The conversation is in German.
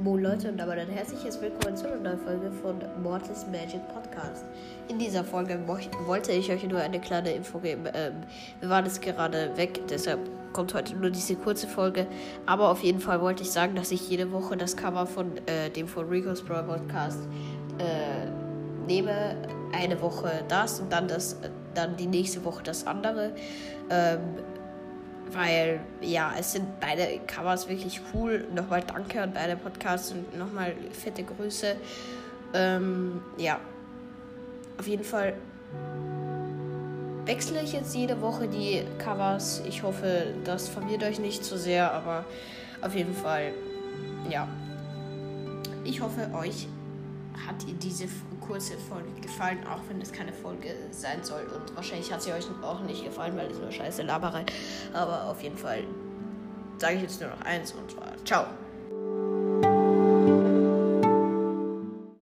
Moin Leute und damit ein herzliches Willkommen zu einer neuen Folge von Mortis Magic Podcast. In dieser Folge wollte ich euch nur eine kleine Info geben. Ähm, wir waren jetzt gerade weg, deshalb kommt heute nur diese kurze Folge. Aber auf jeden Fall wollte ich sagen, dass ich jede Woche das Cover von äh, dem von Rico's Pro Podcast äh, nehme. Eine Woche das und dann das, dann die nächste Woche das andere. Ähm, weil, ja, es sind beide Covers wirklich cool. Nochmal danke an beide Podcasts und nochmal fette Grüße. Ähm, ja, auf jeden Fall wechsle ich jetzt jede Woche die Covers. Ich hoffe, das verwirrt euch nicht zu sehr, aber auf jeden Fall, ja. Ich hoffe, euch hat diese kurze Folge gefallen, auch wenn es keine Folge sein soll. Und wahrscheinlich hat sie euch auch nicht gefallen, weil es nur scheiße Laberei. Aber auf jeden Fall sage ich jetzt nur noch eins und zwar ciao.